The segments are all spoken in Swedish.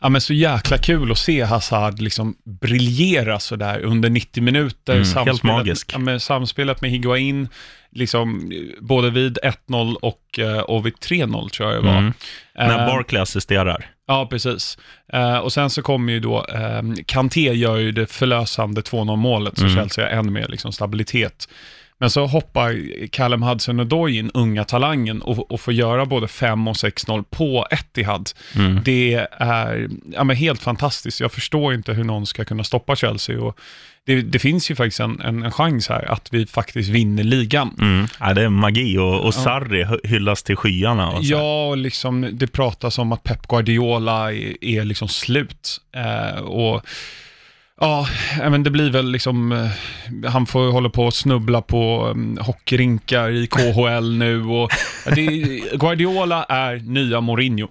Ja, men så jäkla kul att se Hazard liksom briljera sådär under 90 minuter. Mm, helt magisk. Ja, samspelet med Higuain, liksom, både vid 1-0 och, eh, och vid 3-0 tror jag det var. Mm. När Eh, Barkley assisterar. Ja, precis. Eh, och sen så kommer ju då, eh, Kanté gör ju det förlösande 2-0 målet, så Mm. Chelsea har ännu mer liksom, stabilitet. Men så hoppar Callum Hudson-Odoi in, unga talangen, och, och får göra både 5 och 6-0 på Etihad. Mm. Det är ja, men helt fantastiskt. Jag förstår inte hur någon ska kunna stoppa Chelsea. Och det, det finns ju faktiskt en, en, en chans här att vi faktiskt vinner ligan. Mm. Ja, det är magi och, och Sarri hy- hyllas till skyarna. Och så. Ja, och liksom, det pratas om att Pep Guardiola är, är liksom slut. Eh, och ja, eh, men det blir väl liksom, eh, han får hålla på och snubbla på um, hockeyrinkar i KHL nu. Och, det, Guardiola är nya Mourinho.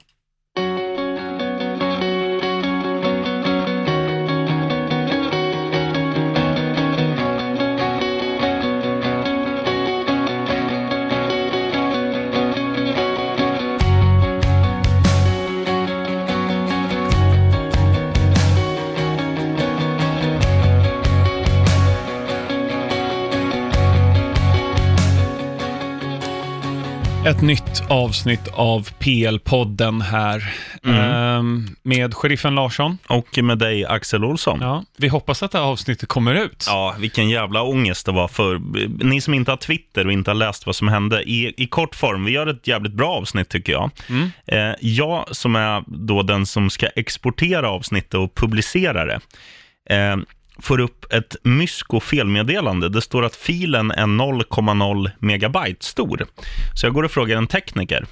Ett nytt avsnitt av PL-podden här. Ehm, med sheriffen Larsson. Och med dig Axel Olsson. Ja. Ja, vi hoppas att det här avsnittet kommer ut. vilken jävla ångest det var för ni som inte har Twitter och inte har läst vad som hände. I, i kort form, vi gör ett jävligt bra avsnitt tycker jag. Mm. Eh, jag som är då den som ska exportera avsnittet och publicera det, eh, får upp ett mysko-felmeddelande. Det står att filen är 0,0 megabyte stor. Så jag går och frågar en tekniker.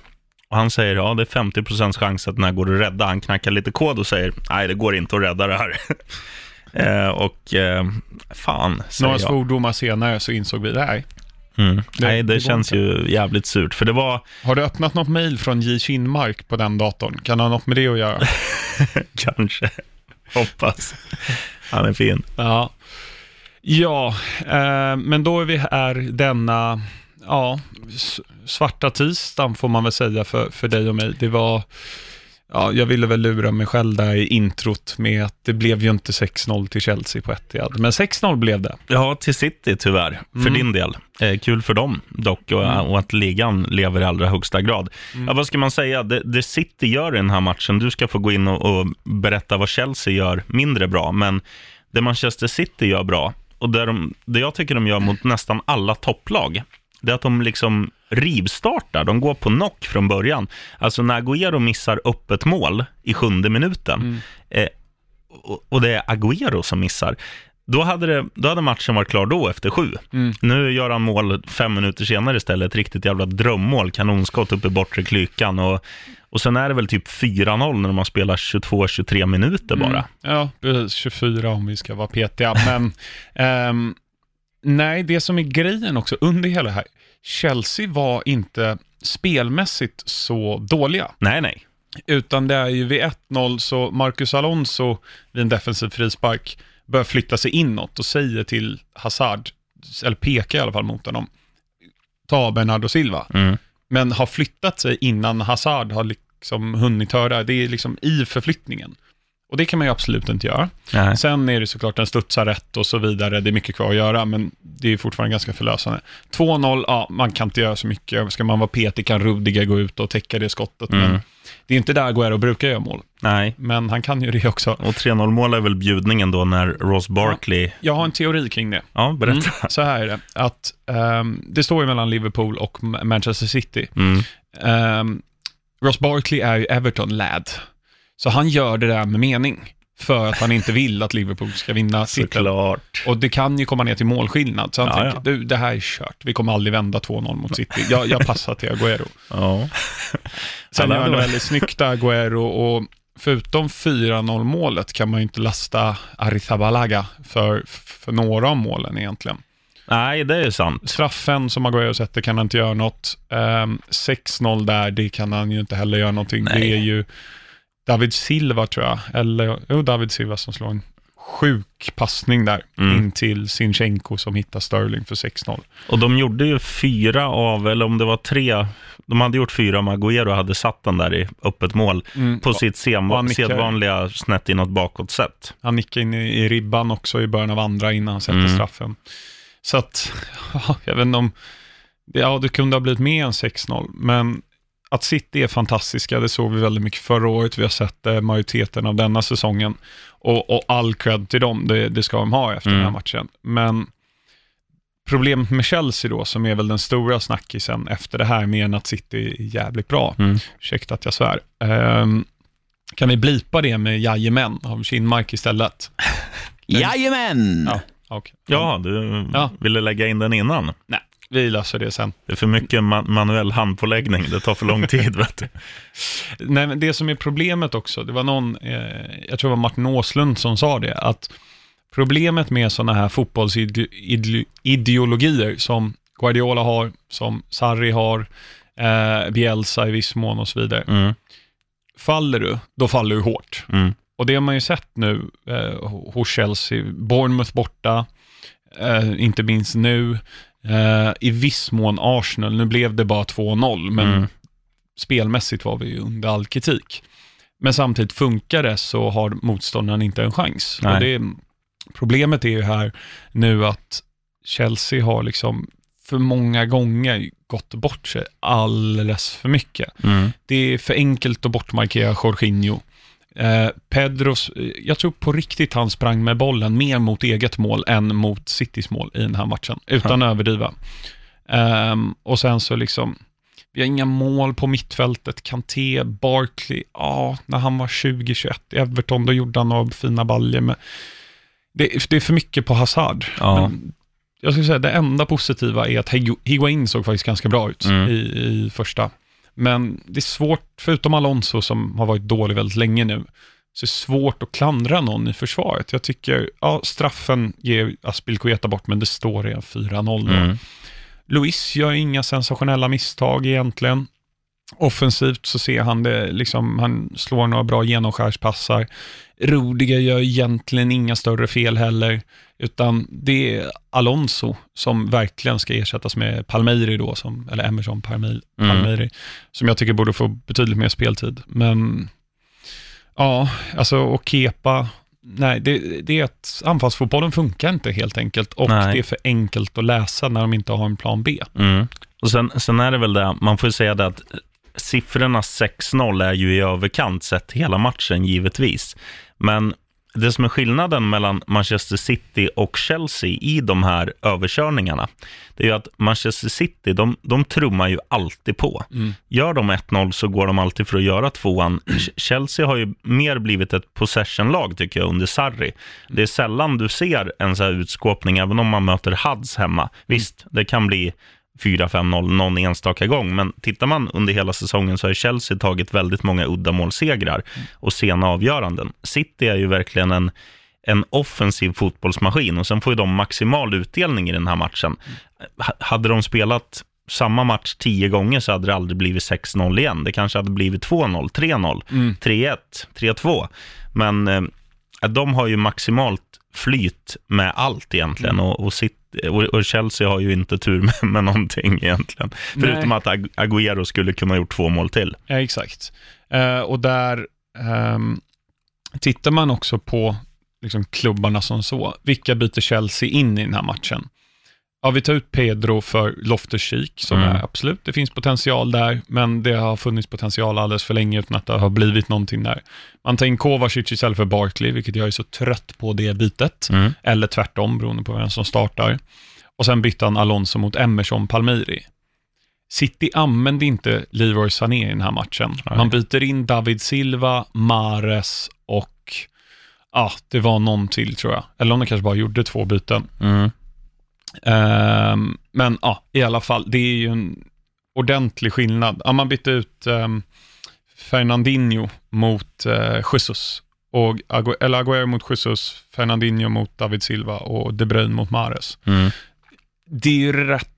Och han säger, ja det är 50% chans att den här går att rädda. Han knackar lite kod och säger, nej det går inte att rädda det här. eh, och eh, fan, säger Några jag. svordomar senare så insåg vi det här. Mm. Det- nej, det, det känns inte. ju jävligt surt. För det var, Har du öppnat något mejl från J. Kinmark på den datorn? Kan det ha något med det att göra? kanske, hoppas. Han är fin. Ja, ja eh, men då är vi här denna ja, svarta tisdagen får man väl säga för, för dig och mig. Det var, ja, jag ville väl lura mig själv där i introt med att det blev ju inte 6-0 till Chelsea på Etihad, men 6-0 blev det. Ja, till City tyvärr, för Mm. din del. Eh, kul för dem dock och, och att ligan lever i allra högsta grad. Ja, vad ska man säga? Det, det City gör i den här matchen, du ska få gå in och, och berätta vad Chelsea gör mindre bra, men det Manchester City gör bra och det, de, det jag tycker de gör mot nästan alla topplag, det är att de liksom rivstartar. De går på knock från början. Alltså när Agüero missar öppet mål i sjunde minuten, eh, och, och det är Agüero som missar, då hade, det, då hade matchen varit klar då efter sju. Mm. Nu gör han mål fem minuter senare istället, ett riktigt jävla drömmål, kanonskott upp i bortre klykan och, och sen är det väl typ 4-0 när man spelar 22-23 minuter bara. Mm. Ja, precis. 24 om vi ska vara petiga. Men ehm, nej, det som är grejen också under hela här, Chelsea var inte spelmässigt så dåliga. Nej, nej. Utan det är ju vid 1-0 så Marcus Alonso vid en defensiv frispark börjar flytta sig inåt och säger till Hazard, eller pekar i alla fall mot honom, ta Bernardo Silva. Mm. Men har flyttat sig innan Hazard har liksom hunnit höra. Det är liksom i förflyttningen. Och det kan man ju absolut inte göra. nej. Sen är det såklart en studsar rätt och så vidare. Det är mycket kvar att göra, men det är fortfarande ganska förlösande. 2-0, ja, man kan inte göra så mycket. Ska man vara petig kan Rudiger gå ut och täcka det skottet, Mm. men det är inte där Guerrero brukar göra mål. nej. Men han kan ju det också. Och 3-0 mål är väl bjudningen då när Ross Barkley... Jag har en teori kring det. Ja, berätta. Mm, så här är det, att ehm, det står ju mellan Liverpool och Ma- Manchester City. Mm. Ehm, Ross Barkley är ju Everton-lad, så han gör det där med mening. För att han inte vill att Liverpool ska vinna titeln. Och det kan ju komma ner till målskillnad. Så han Ja, tänker, ja. du, det här är kört. Vi kommer aldrig vända 2-0 mot City. Jag, jag passar till Agüero. Ja. Sen gör han det väldigt snyggt Agüero och förutom 4-0 målet kan man ju inte lasta Arrizabalaga för, för några av målen egentligen. Nej, det är sant. Straffen som Agüero sätter kan han inte göra något. Ehm, 6-0 där, det kan han ju inte heller göra någonting. Nej. Det är ju David Silva tror jag, eller jo, David Silva som slår en sjuk passning där Mm. in till Sinchenko som hittar Sterling för 6-0. Och de gjorde ju fyra av, eller om det var tre, de hade gjort fyra om Agüero hade satt den där i öppet mål Mm. på sitt sedvanliga snett inåt bakåt sätt. Han nickade in i, i ribban också i början av andra innan han sätter Mm. straffen. Så att, ja, jag vet inte om, ja det kunde ha blivit mer än 6-0, men att City är fantastiska, det såg vi väldigt mycket förra året, vi har sett eh, majoriteten av denna säsongen. Och, och all cred till dem, det, det ska de ha efter Mm. den här matchen. Men problemet med Chelsea då, som är väl den stora snackisen efter det här, mer än att City är jävligt bra, Mm. ursäkta att jag svär. Ehm, kan vi blipa det med jajamän av Kinmark istället? Jajamän! Ja, okej. Ja, du Ja. ville lägga in den innan. Nej, vi löser det sen. Det är för mycket ma- manuell handpåläggning, det tar för lång tid. vet du. Nej, men det som är problemet också, det var någon, eh, jag tror det var Martin Åslund som sa det, att problemet med sådana här fotbollsideologier som Guardiola har, som Sarri har, eh, Bielsa i viss mån och så vidare. Mm. Faller du, då faller du hårt. Mm. Och det har man ju sett nu eh, hos Chelsea, Bournemouth borta, eh, inte minst nu, eh, i viss mån Arsenal. Nu blev det bara 2-0, men Mm. spelmässigt var vi ju under all kritik. Men samtidigt funkar det så har motståndaren inte en chans. Nej. Och det, problemet är ju här nu att Chelsea har liksom för många gånger gått bort sig alldeles för mycket. Mm. Det är för enkelt att bortmarkera Jorginho. Eh, Pedros, eh, jag tror på riktigt han sprang med bollen mer mot eget mål än mot Citys mål i den här matchen, utan att överdriva. Ehm, och sen så liksom, vi har inga mål på mittfältet. Kanté, Barkley, ja, när han var 20-21 i Everton, då gjorde han några fina baljer. Men det, det är för mycket på Hazard. Ja. Jag skulle säga det enda positiva är att Higu- Higuain såg faktiskt ganska bra ut Mm. i, i första. Men det är svårt, förutom Alonso som har varit dålig väldigt länge nu, så är det svårt att klandra någon i försvaret. Jag tycker, ja, straffen ger Aspilkueta bort, men det står redan 4-0 då. Mm. Luis gör inga sensationella misstag egentligen. Offensivt så ser han det, liksom, han slår några bra genomskärspassar. Rudiger gör egentligen inga större fel heller, utan det är Alonso som verkligen ska ersättas med Palmeiri då, som, eller Emerson Palmeiri, Mm. Som jag tycker borde få betydligt mer speltid. Men ja, alltså och Kepa, nej, det, det är att anfallsfotbollen funkar inte helt enkelt och Nej. det är för enkelt att läsa när de inte har en plan B. Mm. Och sen, sen är det väl det, man får ju säga det att siffrorna 6-0 är ju i överkant sett hela matchen givetvis. Men det som är skillnaden mellan Manchester City och Chelsea i de här överkörningarna, det är ju att Manchester City, de, de trummar ju alltid på. Gör de 1-0 så går de alltid för att göra tvåan. Ch- Chelsea har ju mer blivit ett possession-lag tycker jag under Sarri. Det är sällan du ser en så här utskåpning, även om man möter Hads hemma. Visst, det kan bli 4-5-0 någon enstaka gång, men tittar man under hela säsongen så har Chelsea tagit väldigt många uddamålssegrar och sena avgöranden. City är ju verkligen en, en offensiv fotbollsmaskin och sen får ju de maximal utdelning i den här matchen. H- hade de spelat samma match tio gånger så hade det aldrig blivit 6-0 igen. Det kanske hade blivit 2-0, 3-0, 3-1, 3-2. Men eh, de har ju maximalt flyt med allt egentligen och, och, City, och, Chelsea har ju inte tur med, med någonting egentligen. Förutom att Ag- Agüero skulle kunna ha gjort två mål till. Ja, exakt. Eh, och där ehm, tittar man också på liksom, klubbarna som så. Vilka byter Chelsea in i den här matchen? Ja, vi tar ut Pedro för Loftus-Cheek, som Mm. är absolut, det finns potential där, men det har funnits potential alldeles för länge utan att det har blivit någonting där. Man tar in Kovacic istället för Barkley, vilket jag är så trött på det bytet. Mm. Eller tvärtom, beroende på vem som startar. Och sen bytte han Alonso mot Emerson Palmiri. City använde inte Leroy Sané i den här matchen. Nej. Man byter in David Silva, Mares och ja, det var någon till tror jag. Eller om de kanske bara gjorde två byten. Mm. Ehm, men ja, i alla fall, det är ju en ordentlig skillnad. Ja, man bytte ut um, Fernandinho mot uh, Jesus. Och Agu- eller Aguero mot Jesus, Fernandinho mot David Silva och De Bruyne mot Mares. Mm. Det är ju rätt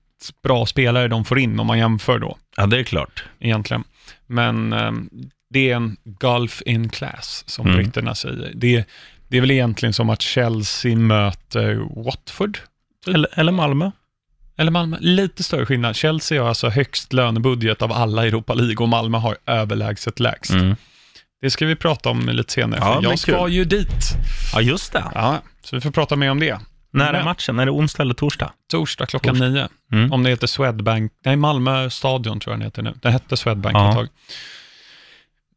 bra spelare de får in om man jämför då, Ja, det är klart. egentligen. Men ehm, det är en golf in class, som Mm. britterna säger. Det är Det är väl egentligen som att Chelsea möter Watford, Eller, eller Malmö. eller Malmö. Lite större skillnad. Chelsea har alltså högst lönebudget av alla Europa League och Malmö har överlägset lägst. Mm. Det ska vi prata om lite senare, Ja, jag ska kul. ju dit. Ja, just det. Ja, så vi får prata mer om det. När är matchen? Är det onsdag eller torsdag? Torsdag klockan Torsdag. nio. Mm. Om det heter Swedbank, nej Malmö stadion tror jag den heter nu. Den hette Swedbank Ja. ett tag.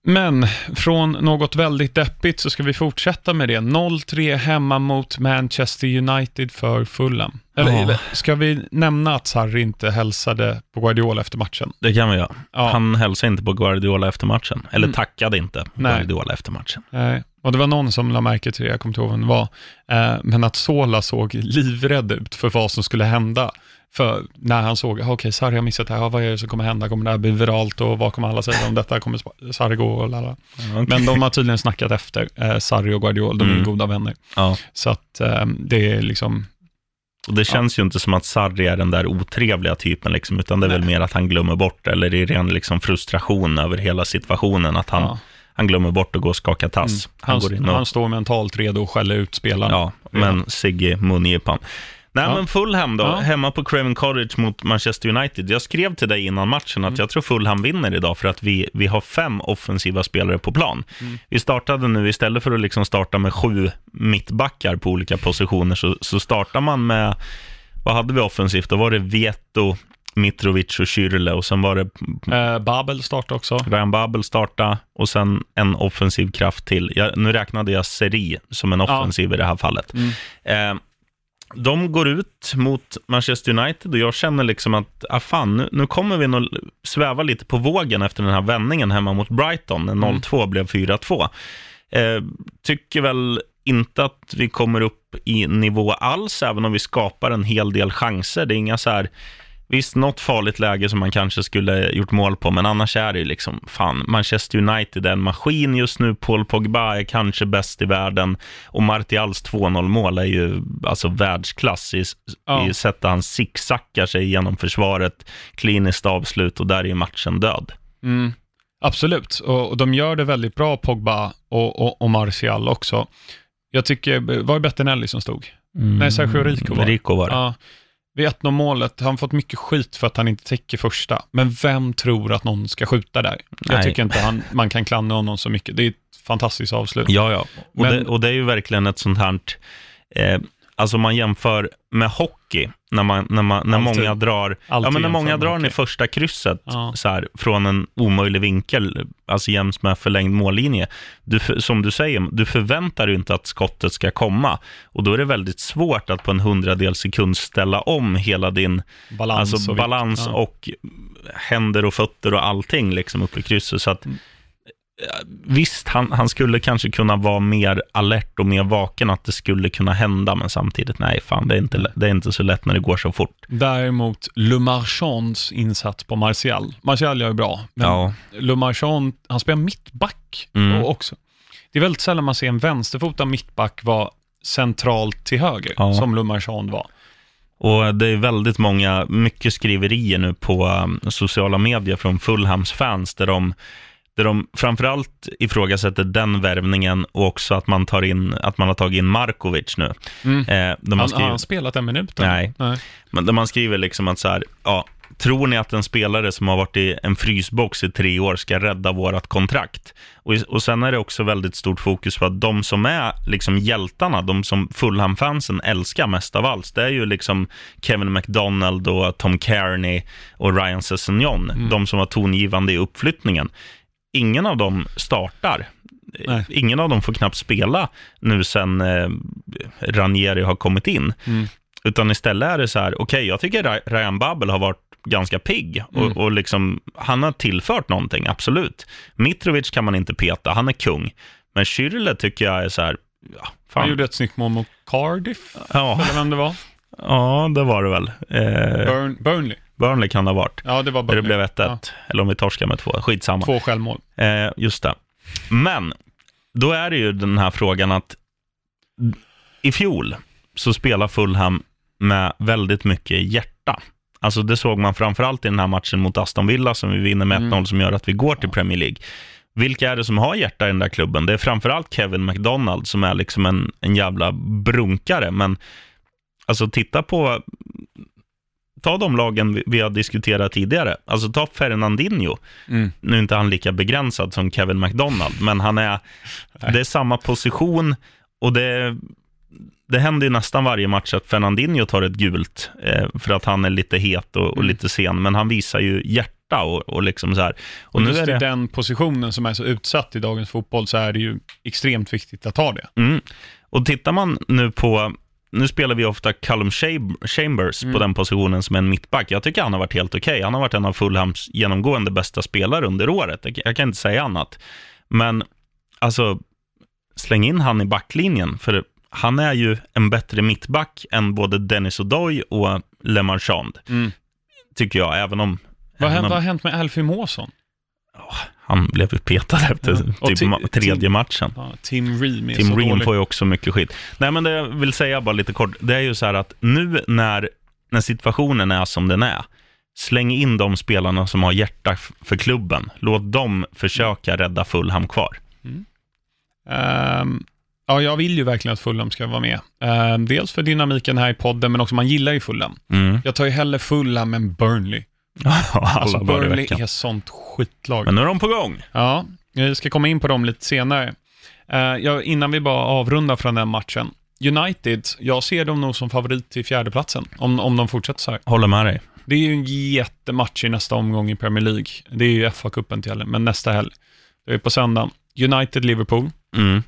Men från något väldigt deppigt så ska vi fortsätta med det. 0-3 hemma mot Manchester United för Fulham. Eller, eller ska vi nämna att Sarri inte hälsade på Guardiola efter matchen? Det kan vi göra. Ja. Han hälsade inte på Guardiola efter matchen. Eller Mm. tackade inte Nej. Guardiola efter matchen. Nej, och det var någon som la märke till det, jag kommer inte ihåg vem det var. Eh, men att Sola såg livrädd ut för vad som skulle hända. För när han såg, "Ah, okej, Sarri har missat det här, Ja, vad är det som kommer hända? Kommer det här bli viralt och vad kommer alla säga om detta? Kommer Sarri gå och lalla? Men de har tydligen snackat efter, eh, Sarri och Guardiola, de är Mm. goda vänner. Ja. Så att eh, det är liksom, Och det känns ju inte som att Sarri är den där otrevliga typen, liksom, utan det är väl Nej. mer att han glömmer bort, eller i ren liksom, frustration över hela situationen, att han, ja. han glömmer bort att gå och skaka tass. Mm. Han, han, och, han står mentalt redo och skäller ut spelarna. ja, men Sigge mungipan. Nej, Ja. men Fulham då, Ja. hemma på Craven Cottage mot Manchester United. Jag skrev till dig innan matchen Mm. att jag tror Fulham vinner idag för att vi, vi har fem offensiva spelare på plan. Mm. Vi startade nu, istället för att liksom starta med sju mittbackar på olika positioner, så, så startar man med, vad hade vi offensivt? Då var det Vieto, Mitrovic och Kyrle och sen var det Eh, Babel startar också. Ryan Babel starta och sen en offensiv kraft till. Jag, nu räknade jag Seri som en Ja. offensiv i det här fallet. Mm. Eh, de går ut mot Manchester United och jag känner liksom att, ah fan, nu, nu kommer vi nog sväva lite på vågen efter den här vändningen hemma mot Brighton, när 0-2 blev 4-2. Eh, tycker väl inte att vi kommer upp i nivå alls, även om vi skapar en hel del chanser. Det är inga så här, visst, något farligt läge som man kanske skulle gjort mål på, men annars är det ju liksom, fan, Manchester United är en maskin just nu, Paul Pogba är kanske bäst i världen och Martials 2-0 mål är ju alltså världsklass i, Ja. i sättet han zigzaggar sig genom försvaret, kliniskt avslut och där är ju matchen död. Mm, absolut, och, och de gör det väldigt bra, Pogba och, och, och Martial också. Jag tycker, var det Bettinelli som stod? Nej, Sergio Rico var. Rico var det. Ja. Vid 1-0 målet, han har fått mycket skit för att han inte täcker första. Men vem tror att någon ska skjuta där? Jag Nej. tycker inte han, man kan klandra honom så mycket. Det är ett fantastiskt avslut. Ja, ja. Och, Men- det, och det är ju verkligen ett sånt här, eh, alltså man jämför med hockey, när, man, när, man, när Alltid. många drar, ja, men när många drar den i första krysset Ja. så här, från en omöjlig vinkel, alltså jäms med förlängd mållinje. Du, som du säger, du förväntar dig inte att skottet ska komma och då är det väldigt svårt att på en hundradel sekund ställa om hela din Balans alltså och balans ja. och händer och fötter och allting liksom uppe i krysset. Så att, Mm. Visst, han, han skulle kanske kunna vara mer alert och mer vaken att det skulle kunna hända, men samtidigt, nej, fan, det är inte, det är inte så lätt när det går så fort. Däremot Le Marchands insats på Martial. Martial gör ju bra, men Ja. Le Marchand, han spelar mittback Mm. också. Det är väldigt sällan man ser en vänsterfotad mittback vara centralt till höger, Ja. som Le Marchand var. Och det är väldigt många, mycket skriverier nu på um, sociala medier från Fulhams fans, där de, där de framförallt ifrågasätter den värvningen och också att man, tar in, att man har tagit in Markovic nu. Mm. Eh, de har Han, skrivit- har han spelat en minut? då? Nej. Nej. Men där man skriver liksom att så här, ja, tror ni att en spelare som har varit i en frysbox i tre år ska rädda vårat kontrakt? Och, och sen är det också väldigt stort fokus på att de som är liksom hjältarna, de som Fulham-fansen älskar mest av allt, det är ju liksom Kevin McDonald och Tom Kearney och Ryan Sessegnon, de som var tongivande i uppflyttningen. Ingen av dem startar. Nej. Ingen av dem får knappt spela nu sen eh, Ranieri har kommit in. Mm. Utan istället är det så här, okej, jag tycker Ryan Babel har varit ganska pigg och, Mm. och liksom, han har tillfört någonting, absolut. Mitrovic kan man inte peta, han är kung. Men Schürrle tycker jag är så här, ja, fan. Han gjorde ett snyggt mål mot Cardiff, ja, eller vem det var. ja, det var det väl. Eh, Burn, Burnley. Burnley kan det ha varit. Ja, det var Där det Burnley. blev 1-1, eller om vi torskar med två, skitsamma. Två självmål. Eh, just det. Men, då är det ju den här frågan att i fjol så spelar Fulham med väldigt mycket hjärta. Alltså det såg man framförallt i den här matchen mot Aston Villa som vi vinner med 1-0 Mm. som gör att vi går till Premier League. vilka är det som har hjärta i den där klubben? Det är framförallt Kevin McDonald som är liksom en, en jävla brunkare, men alltså titta på ta de lagen vi, har diskuterat tidigare. Alltså ta Fernandinho. Mm. Nu är inte han lika begränsad som Kevin McDonald, men han är, det är samma position och det, det händer ju nästan varje match att Fernandinho tar ett gult eh, för att han är lite het och, och Mm. lite sen, men han visar ju hjärta och, och liksom så här. Och, Och nu är i det... den positionen som är så utsatt i dagens fotboll så är det ju extremt viktigt att ta det. Mm. Och tittar man nu på, nu spelar vi ofta Callum Cham- Chambers Mm. på den positionen som en mittback. Jag tycker han har varit helt okej. Han har varit en av Fulhams genomgående bästa spelare under året. Jag, kan inte säga annat. Men alltså, släng in han i backlinjen, för han är ju en bättre mittback än både Dennis O'Doy och Le Marchand, Mm. tycker jag, även om... Vad, även om vad har hänt med Alfie Måsson? Han blev petad efter Ja. Typ ma- tredje matchen. Ja, Tim Ream är Tim så Ream dålig. får ju också mycket skit. Nej, men det jag vill säga bara lite kort, det är ju så här att nu när, när situationen är som den är, släng in de spelarna som har hjärta för klubben. Låt dem försöka rädda Fulham kvar. Ehm, ja, jag vill ju verkligen att Fulham ska vara med. Ehm, dels för dynamiken här i podden, men också man gillar ju Fulham. Mm. Jag tar ju hellre Fulham än Burnley. Alltså i Burnley är sånt skitlag. Men nu är de på gång. Ja, vi ska komma in på dem lite senare. Eh, ja, innan vi bara avrundar från den matchen. United, jag ser dem nog som favorit till fjärdeplatsen, om, om de fortsätter så här. Håller med dig. Det är ju en jättematch i nästa omgång i Premier League. Det är ju FA-cupen till helgen, men nästa helg. Det är på söndag. United-Liverpool Mm.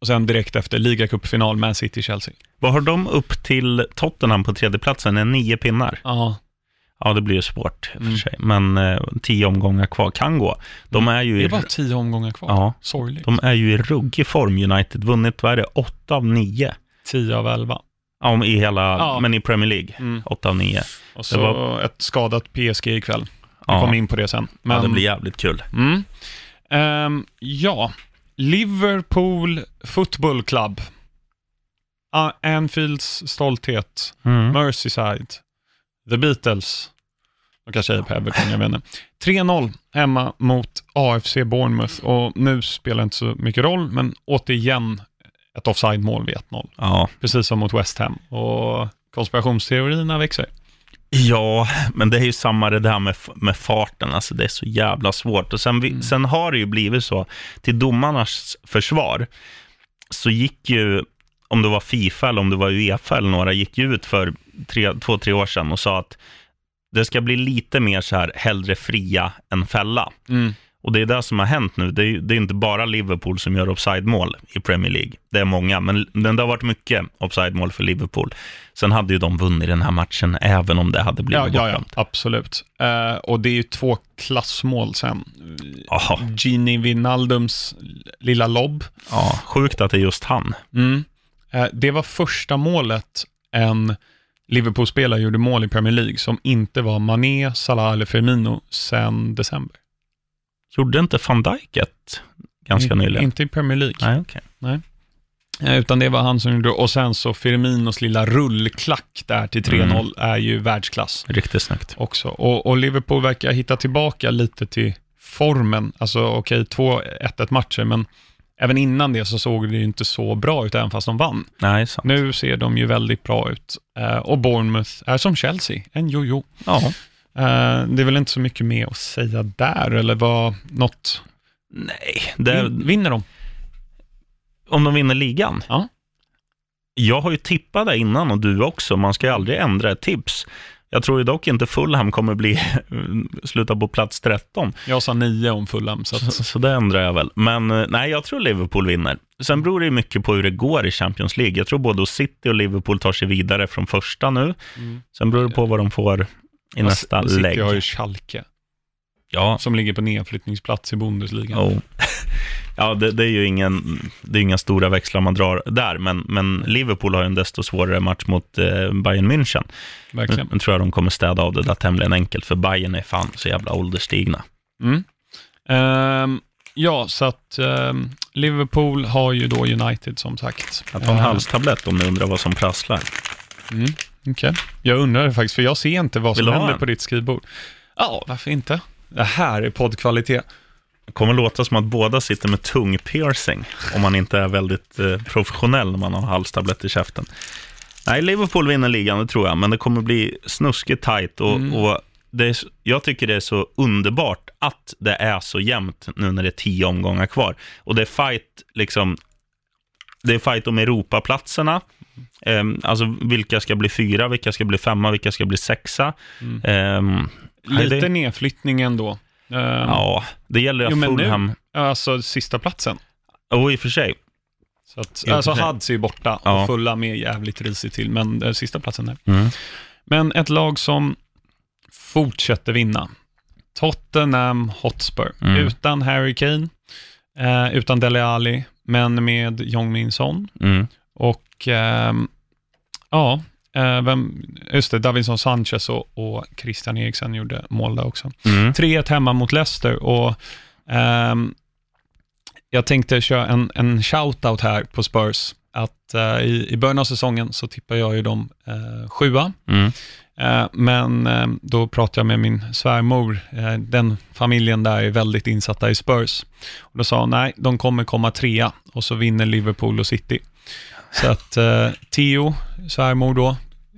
och sen direkt efter ligacupfinal Man City-Chelsea. Vad har de upp till Tottenham på tredjeplatsen? Är nio pinnar? Ja, Ja, det blir ju svårt i och för Mm. sig. Men eh, tio omgångar kvar kan gå. De är ju det i, är bara tio omgångar kvar. ja, Sorgligt. de är ju i ruggig form, United. Vunnit, vad är det, åtta av nio? Tio av elva. Ja, om i hela, Ja. men i Premier League. Mm. Åtta av nio. Och så var- ett skadat PSG ikväll. Vi Ja. kommer in på det sen. Ja, det blir jävligt kul. Mm. Ehm, ja, Liverpool Football Club. Ah, Anfields stolthet. Mm. Merseyside. The Beatles. De kanske är på Everton, jag vet inte. 3-0 hemma mot AFC Bournemouth och nu spelar det inte så mycket roll, men återigen ett offside-mål vid 1-0. Ja. Precis som mot West Ham. Och konspirationsteorierna växer. ja, men det är ju samma det där med, med farten. Alltså, det är så jävla svårt. Och sen, vi, Mm. sen har det ju blivit så, till domarnas försvar, så gick ju, om det var Fifa eller om det var Uefa eller några, gick ju ut för tre, två, tre år sedan och sa att det ska bli lite mer så här, hellre fria än fälla. Mm. Och det är det som har hänt nu. Det är, det är inte bara Liverpool som gör offside-mål i Premier League. Det är många, men det har varit mycket offside-mål för Liverpool. Sen hade ju de vunnit den här matchen, även om det hade blivit Ja, ja, ja, bortdömt. absolut. Eh, och det är ju två klassmål sen. Jaha, Gini Wijnaldums lilla lobb. ja, sjukt att det är just han. Mm. Eh, det var första målet en Liverpool-spelare gjorde mål i Premier League som inte var Mané, Salah eller Firmino sen december. Gjorde inte van Dijk ett ganska In- nyligen? Inte i Premier League. Nej, okej. Eh, utan det var han som gjorde, och sen så Firminos lilla rullklack där till 3-0 Mm. är ju världsklass Riktigt snyggt. också. Och, och Liverpool verkar hitta tillbaka lite till formen. Alltså okej, två 1-1 matcher, men även innan det så såg det ju inte så bra ut, även fast de vann. Nej, sant. Nu ser de ju väldigt bra ut. Eh, och Bournemouth är som Chelsea, en jojo. Ja. Eh, det är väl inte så mycket mer att säga där, eller vad, något... Nej, Vin, vinner de? om de vinner ligan? Ja. Jag har ju tippat det innan och du också. Man ska ju aldrig ändra ett tips. Jag tror ju dock inte Fulham kommer bli sluta på plats 13. Jag sa nio om Fulham, så Så, att, så det ändrar jag väl. Men eh, nej, jag tror Liverpool vinner. Sen beror det mycket på hur det går i Champions League. Jag tror både City och Liverpool tar sig vidare från första nu. Mm. Sen beror det på vad de får i nästa City lägg. har ju Schalke, Ja, som ligger på nedflyttningsplats i Bundesliga. oh. ja det, det är ju ingen, det är inga stora växlar man drar där, men, men Liverpool har ju en desto svårare match mot eh, Bayern München. Verkligen. Nu tror jag de kommer städa av det där tämligen enkelt, för Bayern är fan så jävla ålderstigna. Mm. Ehm, ja, så att ehm, Liverpool har ju då United som sagt. Jag tar en Eh, halstablett om ni undrar vad som prasslar. Mm, okej. Jag undrar det faktiskt, för jag ser inte vad som ha händer på ditt skrivbord. Ja, varför inte? Det här är poddkvalitet. kommer låta som att båda sitter med tungpiercing, om man inte är väldigt eh, professionell när man har halstablett i käften. Nej, Liverpool vinner ligan, det tror jag, men det kommer bli snuskigt tajt och, Mm. och det är, jag tycker det är så underbart att det är så jämnt nu när det är tio omgångar kvar. Och det är fight, liksom, det är fight om Europaplatserna, Ehm, alltså vilka ska bli fyra, vilka ska bli femma, vilka ska bli sexa. Mm. Nej, Lite det, nedflyttning ändå. Um, ja, det gäller ju Jo, men nu- Fulham. Alltså sista platsen. Och i och för sig, Så att, I alltså. Hads är ju borta Ja. och fulla med jävligt risigt till, men eh, sista platsen där. mm. Men ett lag som fortsätter vinna. Tottenham Hotspur. Mm. Utan Harry Kane, eh, utan Dele Alli, men med Jong Min Son. Mm. Och ehm, ja, eh, vem, just det, Davinson Sanchez och, och Christian Eriksen gjorde mål där också. Mm. 3-1 hemma mot Leicester och ehm, jag tänkte köra en, en shout-out här på Spurs. Att eh, i, i början av säsongen så tippar jag ju dem eh, sjua. Mm. Eh, men eh, då pratade jag med min svärmor. Eh, den familjen där är väldigt insatta i Spurs. Och då sa hon, nej, de kommer komma trea och så vinner Liverpool och City. Så att eh, Theo, svärmor då,